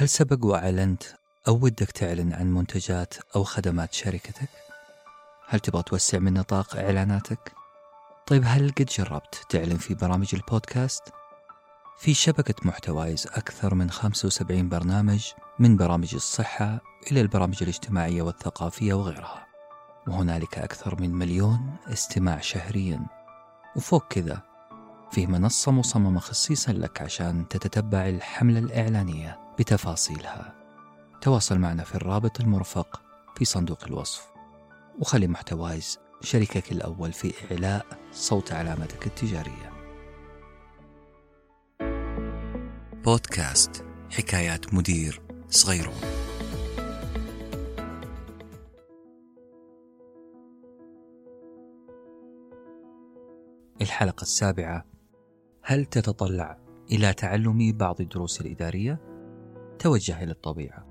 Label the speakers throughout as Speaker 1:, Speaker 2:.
Speaker 1: هل سبق وأعلنت أو ودك تعلن عن منتجات أو خدمات شركتك؟ هل تبغى توسع من نطاق إعلاناتك؟ طيب هل قد جربت تعلن في برامج البودكاست؟ في شبكة محتوايز أكثر من 75 برنامج من برامج الصحة إلى البرامج الاجتماعية والثقافية وغيرها وهنالك أكثر من مليون استماع شهريا وفوق كذا فيه منصة مصممة خصيصا لك عشان تتتبع الحملة الإعلانية بتفاصيلها. تواصل معنا في الرابط المرفق في صندوق الوصف. وخلي محتوايز شريكك الأول في إعلاء صوت علامتك التجارية. بودكاست حكايات مدير صغيرون. الحلقة السابعة هل تتطلع إلى تعلم بعض الدروس الإدارية؟ توجه إلى الطبيعة.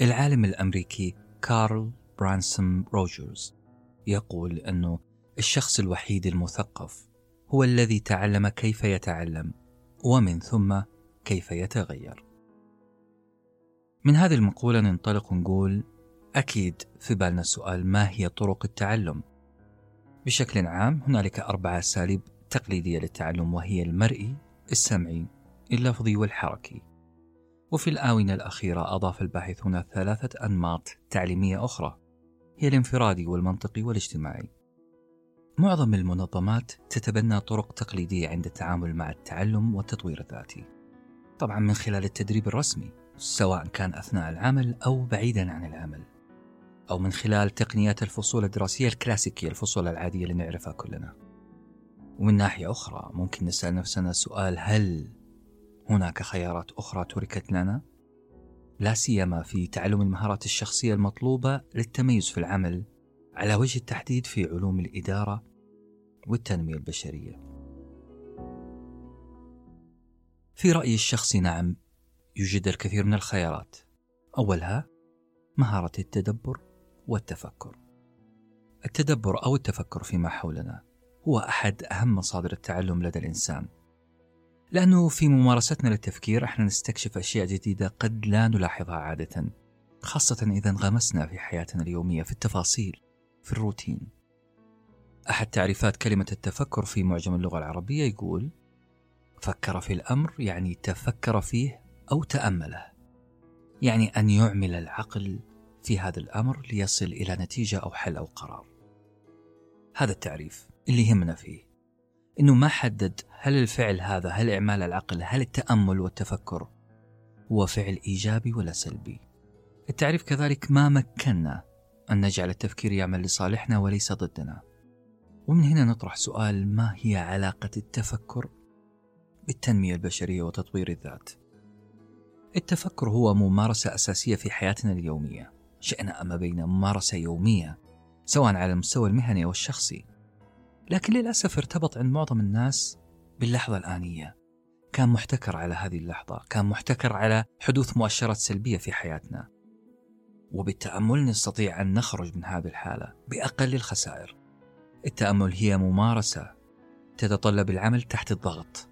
Speaker 1: العالم الأمريكي كارل برانسون روجرز يقول أنه الشخص الوحيد المثقف هو الذي تعلم كيف يتعلم ومن ثم كيف يتغير. من هذه المقولة ننطلق ونقول أكيد في بالنا سؤال ما هي طرق التعلم؟ بشكل عام هنالك أربع أساليب تقليدية للتعلم وهي المرئي، السمعي، اللفظي والحركي. وفي الآونة الأخيرة أضاف الباحثون ثلاثة أنماط تعليمية أخرى هي الانفرادي والمنطقي والاجتماعي. معظم المنظمات تتبنى طرق تقليدية عند التعامل مع التعلم والتطوير الذاتي. طبعا من خلال التدريب الرسمي سواء كان أثناء العمل أو بعيدا عن العمل. أو من خلال تقنيات الفصول الدراسية الكلاسيكية الفصول العادية اللي نعرفها كلنا ومن ناحية أخرى ممكن نسأل نفسنا سؤال هل هناك خيارات أخرى تركت لنا؟ لا سيما في تعلم المهارات الشخصية المطلوبة للتميز في العمل على وجه التحديد في علوم الإدارة والتنمية البشرية. في رأيي الشخصي نعم يوجد الكثير من الخيارات. أولها مهارة التدبر والتفكر. التدبر أو التفكر فيما حولنا هو أحد أهم مصادر التعلم لدى الإنسان. لأنه في ممارستنا للتفكير إحنا نستكشف أشياء جديدة قد لا نلاحظها عادة، خاصة إذا انغمسنا في حياتنا اليومية في التفاصيل، في الروتين. أحد تعريفات كلمة التفكر في معجم اللغة العربية يقول: فكر في الأمر يعني تفكر فيه أو تأمله. يعني أن يعمل العقل في هذا الأمر ليصل إلى نتيجة أو حل أو قرار. هذا التعريف اللي يهمنا فيه إنه ما حدد هل الفعل هذا هل إعمال العقل هل التأمل والتفكر هو فعل إيجابي ولا سلبي. التعريف كذلك ما مكنا أن نجعل التفكير يعمل لصالحنا وليس ضدنا. ومن هنا نطرح سؤال ما هي علاقة التفكر بالتنمية البشرية وتطوير الذات؟ التفكر هو ممارسة أساسية في حياتنا اليومية شئنا أما بين ممارسة يومية سواء على المستوى المهني أو الشخصي لكن للأسف ارتبط عند معظم الناس باللحظة الآنية. كان محتكر على هذه اللحظة كان محتكر على حدوث مؤشرات سلبية في حياتنا. وبالتأمل نستطيع أن نخرج من هذه الحالة بأقل الخسائر. التأمل هي ممارسة تتطلب العمل تحت الضغط.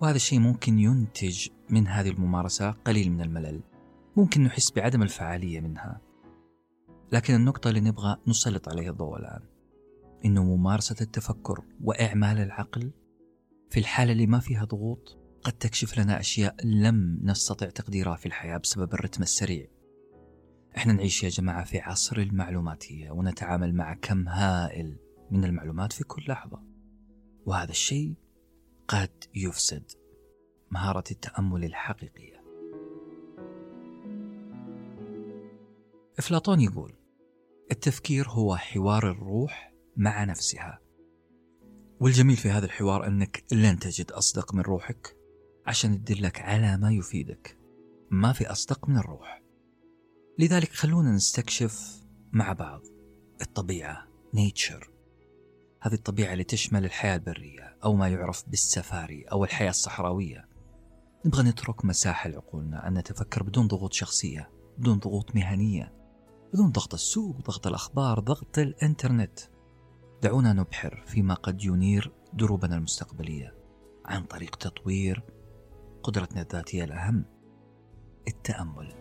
Speaker 1: وهذا الشيء ممكن ينتج من هذه الممارسة قليل من الملل. ممكن نحس بعدم الفعالية منها. لكن النقطة اللي نبغى نسلط عليها الضوء الآن. إنه ممارسة التفكر وإعمال العقل. في الحالة اللي ما فيها ضغوط قد تكشف لنا أشياء لم نستطع تقديرها في الحياة بسبب الرتم السريع. إحنا نعيش يا جماعة في عصر المعلوماتية ونتعامل مع كم هائل من المعلومات في كل لحظة. وهذا الشيء قد يفسد مهارة التأمل الحقيقية. أفلاطون يقول: التفكير هو حوار الروح مع نفسها. والجميل في هذا الحوار أنك لن تجد أصدق من روحك عشان تدلك على ما يفيدك. ما في أصدق من الروح. لذلك خلونا نستكشف مع بعض الطبيعة نيتشر هذه الطبيعة اللي تشمل الحياة البرية أو ما يعرف بالسفاري أو الحياة الصحراوية نبغى نترك مساحة لعقولنا أن نتفكر بدون ضغوط شخصية بدون ضغوط مهنية بدون ضغط السوق ضغط الأخبار ضغط الإنترنت دعونا نبحر فيما قد ينير دروبنا المستقبلية عن طريق تطوير قدرتنا الذاتية الأهم التأمل.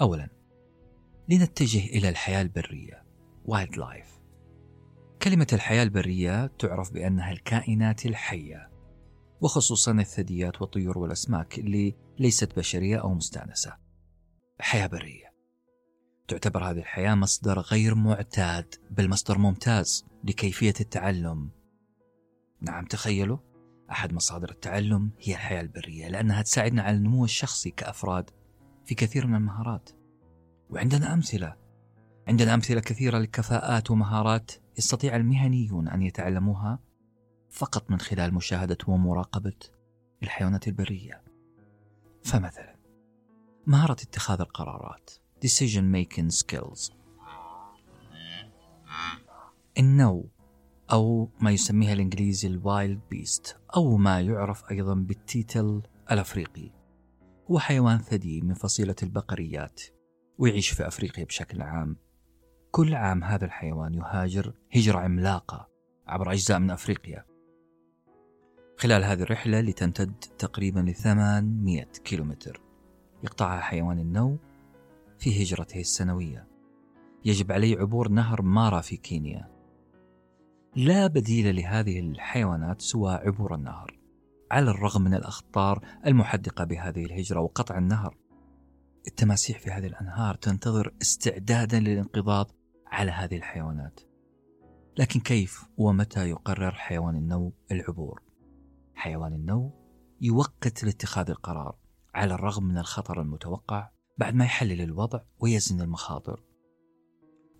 Speaker 1: أولا لنتجه إلى الحياة البرية wildlife كلمة الحياة البرية تعرف بأنها الكائنات الحية وخصوصا الثدييات والطيور والأسماك اللي ليست بشرية أو مستأنسة. حياة برية. تعتبر هذه الحياة مصدر غير معتاد بل مصدر ممتاز لكيفية التعلم. نعم تخيلوا أحد مصادر التعلم هي الحياة البرية لأنها تساعدنا على النمو الشخصي كأفراد في كثير من المهارات. وعندنا أمثلة. عندنا أمثلة كثيرة لكفاءات ومهارات يستطيع المهنيون أن يتعلموها فقط من خلال مشاهدة ومراقبة الحيوانات البرية. فمثلا مهارة اتخاذ القرارات. Decision making skills. النو أو ما يسميها الإنجليزي ال wildebeest أو ما يعرف أيضا بالتيتل الأفريقي. هو حيوان ثدي من فصيلة البقريات ويعيش في أفريقيا بشكل عام. كل عام هذا الحيوان يهاجر هجرة عملاقة عبر أجزاء من أفريقيا. خلال هذه الرحلة اللي تمتد تقريبا ل 800 كيلومتر. يقطعها حيوان النو في هجرته السنوية. يجب عليه عبور نهر مارا في كينيا. لا بديل لهذه الحيوانات سوى عبور النهر على الرغم من الأخطار المحدقة بهذه الهجرة وقطع النهر. التماسيح في هذه الأنهار تنتظر استعدادا للانقضاض على هذه الحيوانات. لكن كيف ومتى يقرر حيوان النو العبور؟ حيوان النو يوقت لاتخاذ القرار على الرغم من الخطر المتوقع بعد ما يحلل الوضع ويزن المخاطر.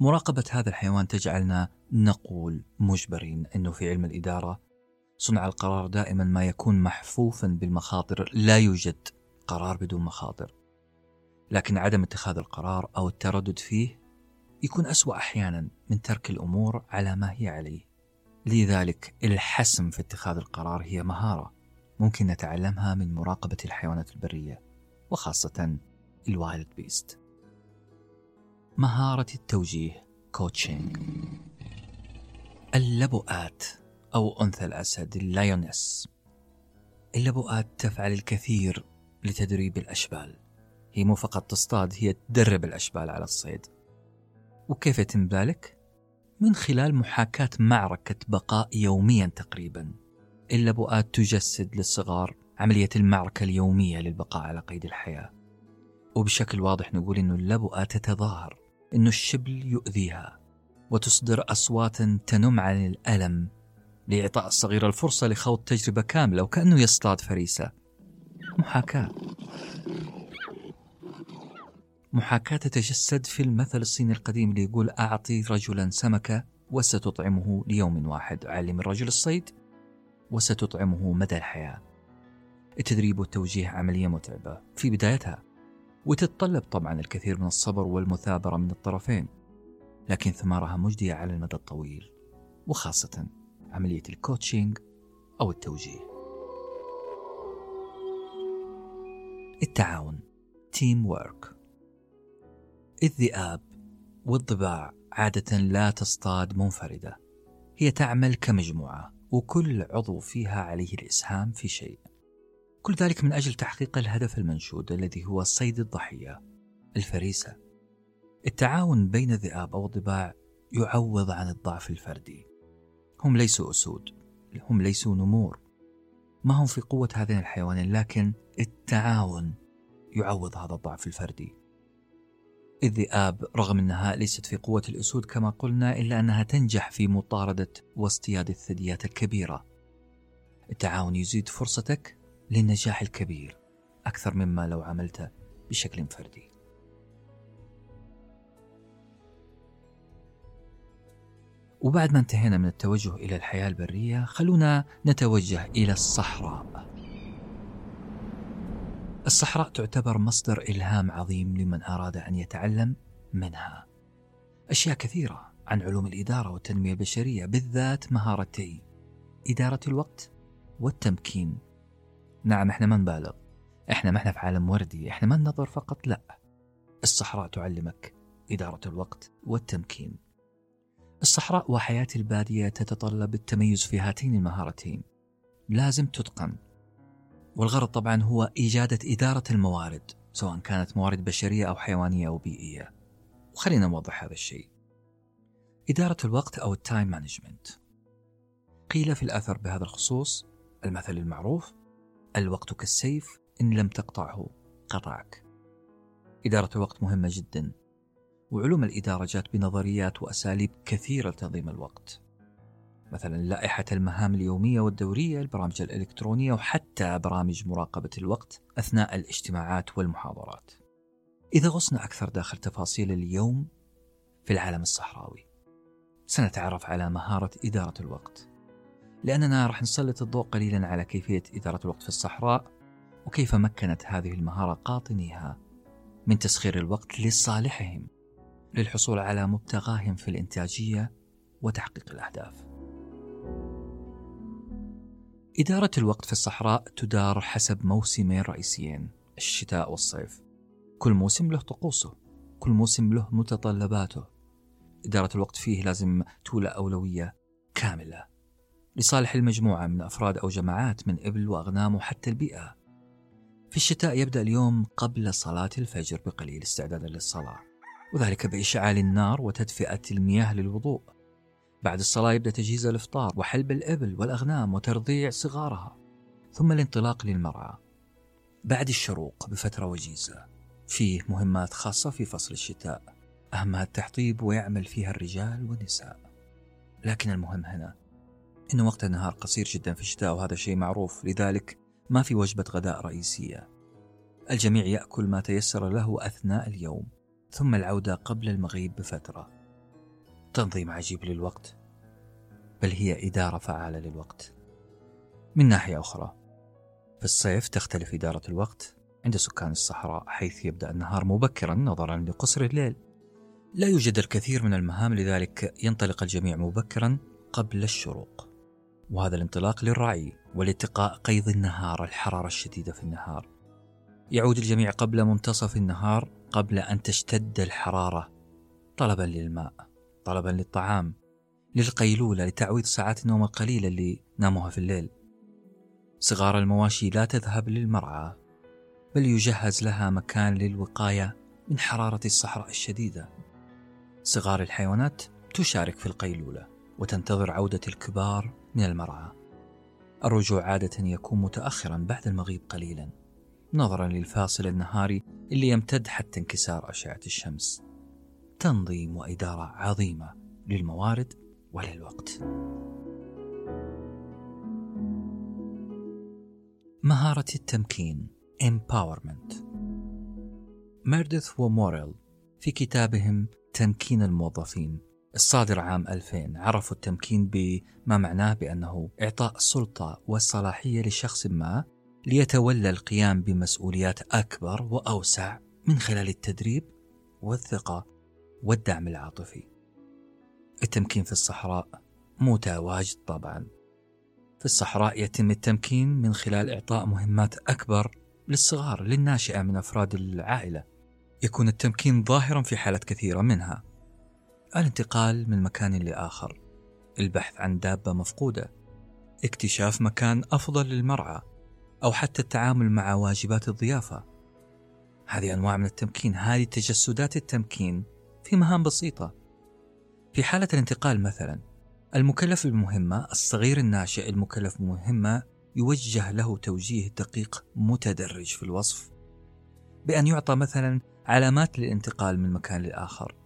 Speaker 1: مراقبة هذا الحيوان تجعلنا نقول مجبرين أنه في علم الإدارة صنع القرار دائما ما يكون محفوفا بالمخاطر لا يوجد قرار بدون مخاطر. لكن عدم اتخاذ القرار أو التردد فيه يكون أسوأ أحيانا من ترك الأمور على ما هي عليه. لذلك الحسم في اتخاذ القرار هي مهارة ممكن نتعلمها من مراقبة الحيوانات البرية وخاصة ال wildebeest. مهارة التوجيه coaching اللبؤات أو أنثى الأسد ال lioness اللبؤات تفعل الكثير لتدريب الأشبال. هي مو فقط تصطاد هي تدرب الأشبال على الصيد. وكيف يتم ذلك؟ من خلال محاكاة معركة بقاء يوميا تقريبا. اللبؤات تجسد للصغار عملية المعركة اليومية للبقاء على قيد الحياة. وبشكل واضح نقول أن اللبؤة تتظاهر أن الشبل يؤذيها وتصدر أصوات تنم عن الألم لإعطاء الصغير الفرصة لخوض تجربة كاملة وكأنه يصطاد فريسة. محاكاة. محاكاة تتجسد في المثل الصيني القديم اللي يقول أعطي رجلا سمكة وستطعمه ليوم واحد. علم الرجل الصيد وستطعمه مدى الحياة. التدريب والتوجيه عملية متعبة. في بدايتها وتتطلب طبعا الكثير من الصبر والمثابرة من الطرفين لكن ثمارها مجدية على المدى الطويل وخاصة عملية ال coaching أو التوجيه. التعاون teamwork الذئاب والضباع عادة لا تصطاد منفردة هي تعمل كمجموعة وكل عضو فيها عليه الإسهام في شيء. كل ذلك من أجل تحقيق الهدف المنشود الذي هو صيد الضحية الفريسة. التعاون بين الذئاب أو الضباع يعوض عن الضعف الفردي. هم ليسوا أسود هم ليسوا نمور. ما هم في قوة هذين الحيوانين لكن التعاون يعوض هذا الضعف الفردي. الذئاب رغم أنها ليست في قوة الأسود كما قلنا إلا أنها تنجح في مطاردة واصطياد الثدييات الكبيرة. التعاون يزيد فرصتك للنجاح الكبير أكثر مما لو عملت بشكل فردي. وبعد ما انتهينا من التوجه إلى الحياة البرية خلونا نتوجه إلى الصحراء. الصحراء تعتبر مصدر إلهام عظيم لمن أراد أن يتعلم منها. أشياء كثيرة عن علوم الإدارة والتنمية البشرية بالذات مهارتي إدارة الوقت والتمكين نعم إحنا ما نبالغ. إحنا ما إحنا في عالم وردي إحنا ما ننظر فقط لا. الصحراء تعلمك إدارة الوقت والتمكين. الصحراء وحياة البادية تتطلب التميز في هاتين المهارتين. لازم تتقن. والغرض طبعا هو إجادة إدارة الموارد سواء كانت موارد بشرية أو حيوانية أو بيئية. وخلينا نوضح هذا الشيء. إدارة الوقت أو ال time management قيل في الأثر بهذا الخصوص المثل المعروف الوقت كالسيف إن لم تقطعه قطعك إدارة الوقت مهمة جدا وعلوم الإدارة جاءت بنظريات وأساليب كثيرة لتنظيم الوقت. مثلا لائحة المهام اليومية والدورية البرامج الإلكترونية وحتى برامج مراقبة الوقت أثناء الاجتماعات والمحاضرات. إذا غصنا أكثر داخل تفاصيل اليوم في العالم الصحراوي سنتعرف على مهارة إدارة الوقت. لأننا راح نسلط الضوء قليلا على كيفية إدارة الوقت في الصحراء وكيف مكنت هذه المهارة قاطنيها من تسخير الوقت لصالحهم للحصول على مبتغاهم في الإنتاجية وتحقيق الأهداف. إدارة الوقت في الصحراء تدار حسب موسمين رئيسيين الشتاء والصيف. كل موسم له طقوسه، كل موسم له متطلباته. إدارة الوقت فيه لازم تولى أولوية كاملة لصالح المجموعة من أفراد أو جماعات من إبل وأغنام وحتى البيئة. في الشتاء يبدأ اليوم قبل صلاة الفجر بقليل استعدادا للصلاة وذلك بإشعال النار وتدفئة المياه للوضوء. بعد الصلاة يبدأ تجهيز الإفطار وحلب الإبل والأغنام وترضيع صغارها ثم الانطلاق للمرعى. بعد الشروق بفترة وجيزة فيه مهمات خاصة في فصل الشتاء أهمها التحطيب ويعمل فيها الرجال والنساء. لكن المهم هنا إن وقت النهار قصير جدا في الشتاء وهذا شيء معروف لذلك ما في وجبة غداء رئيسية. الجميع يأكل ما تيسر له أثناء اليوم ثم العودة قبل المغيب بفترة. تنظيم عجيب للوقت بل هي إدارة فعالة للوقت. من ناحية أخرى في الصيف تختلف إدارة الوقت عند سكان الصحراء حيث يبدأ النهار مبكرا نظرا لقصر الليل. لا يوجد الكثير من المهام لذلك ينطلق الجميع مبكرا قبل الشروق. وهذا الانطلاق للرعي ولاتقاء قيض النهار الحرارة الشديدة في النهار. يعود الجميع قبل منتصف النهار قبل أن تشتد الحرارة. طلبا للماء طلبا للطعام للقيلولة لتعويض ساعات النوم القليلة اللي ناموها في الليل. صغار المواشي لا تذهب للمرعى بل يجهز لها مكان للوقاية من حرارة الصحراء الشديدة. صغار الحيوانات تشارك في القيلولة وتنتظر عودة الكبار من المرعى. الرجوع عادة يكون متأخرا بعد المغيب قليلا. نظرا للفاصل النهاري اللي يمتد حتى انكسار أشعة الشمس. تنظيم وإدارة عظيمة للموارد وللوقت. مهارة التمكين Empowerment. ميردث وموريل في كتابهم تمكين الموظفين. الصادر عام 2000 عرفوا التمكين بما معناه بأنه إعطاء السلطة والصلاحية لشخص ما ليتولى القيام بمسؤوليات أكبر وأوسع من خلال التدريب والثقة والدعم العاطفي. التمكين في الصحراء متواجد طبعا. في الصحراء يتم التمكين من خلال إعطاء مهمات أكبر للصغار للناشئة من أفراد العائلة. يكون التمكين ظاهرا في حالات كثيرة منها الانتقال من مكان لآخر. البحث عن دابة مفقودة. اكتشاف مكان أفضل للمرعى أو حتى التعامل مع واجبات الضيافة. هذه أنواع من التمكين. هذه تجسدات التمكين في مهام بسيطة. في حالة الانتقال مثلا المكلف بمهمة الصغير الناشئ المكلف بمهمة يوجه له توجيه دقيق متدرج في الوصف بأن يعطى مثلا علامات للانتقال من مكان لآخر.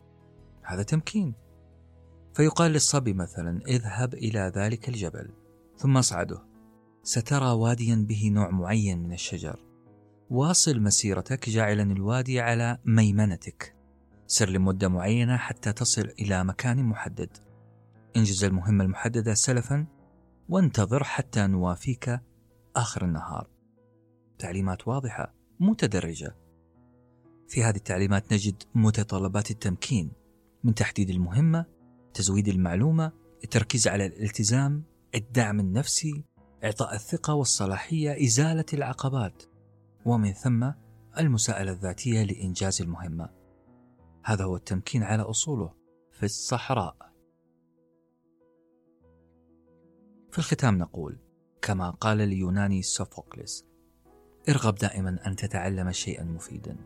Speaker 1: هذا تمكين. فيقال للصبي مثلا اذهب إلى ذلك الجبل ثم اصعده سترى واديا به نوع معين من الشجر. واصل مسيرتك جاعلا الوادي على ميمنتك. سر لمدة معينة حتى تصل إلى مكان محدد. انجز المهمة المحددة سلفا وانتظر حتى نوافيك آخر النهار. تعليمات واضحة متدرجة. في هذه التعليمات نجد متطلبات التمكين. من تحديد المهمة تزويد المعلومة التركيز على الالتزام الدعم النفسي إعطاء الثقة والصلاحية إزالة العقبات ومن ثم المساءلة الذاتية لإنجاز المهمة. هذا هو التمكين على أصوله في الصحراء. في الختام نقول كما قال اليوناني سوفوكليس ارغب دائما أن تتعلم شيئا مفيدا.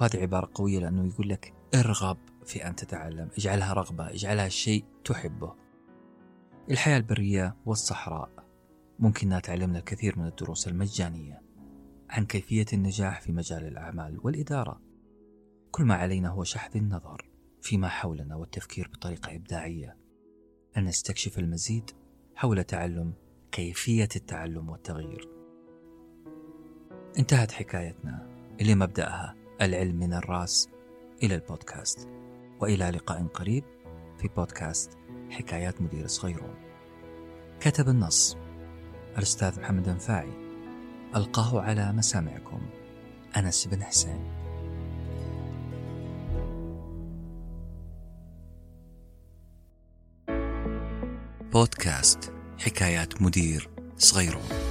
Speaker 1: وهذه عبارة قوية لأنه يقول لك ارغب. في أن تتعلم. اجعلها رغبة اجعلها شيء تحبه. الحياة البرية والصحراء. ممكن أنها تعلمنا الكثير من الدروس المجانية عن كيفية النجاح في مجال الأعمال والإدارة. كل ما علينا هو شحذ النظر فيما حولنا والتفكير بطريقة إبداعية. أن نستكشف المزيد حول تعلم كيفية التعلم والتغيير. انتهت حكايتنا. اللي مبدأها. العلم من الرأس إلى البودكاست. وإلى لقاء قريب في بودكاست حكايات مدير صغيرون. كتب النص الأستاذ محمد أنفاعي. ألقاه على مسامعكم. أنس بن حسين. بودكاست حكايات مدير صغيرون.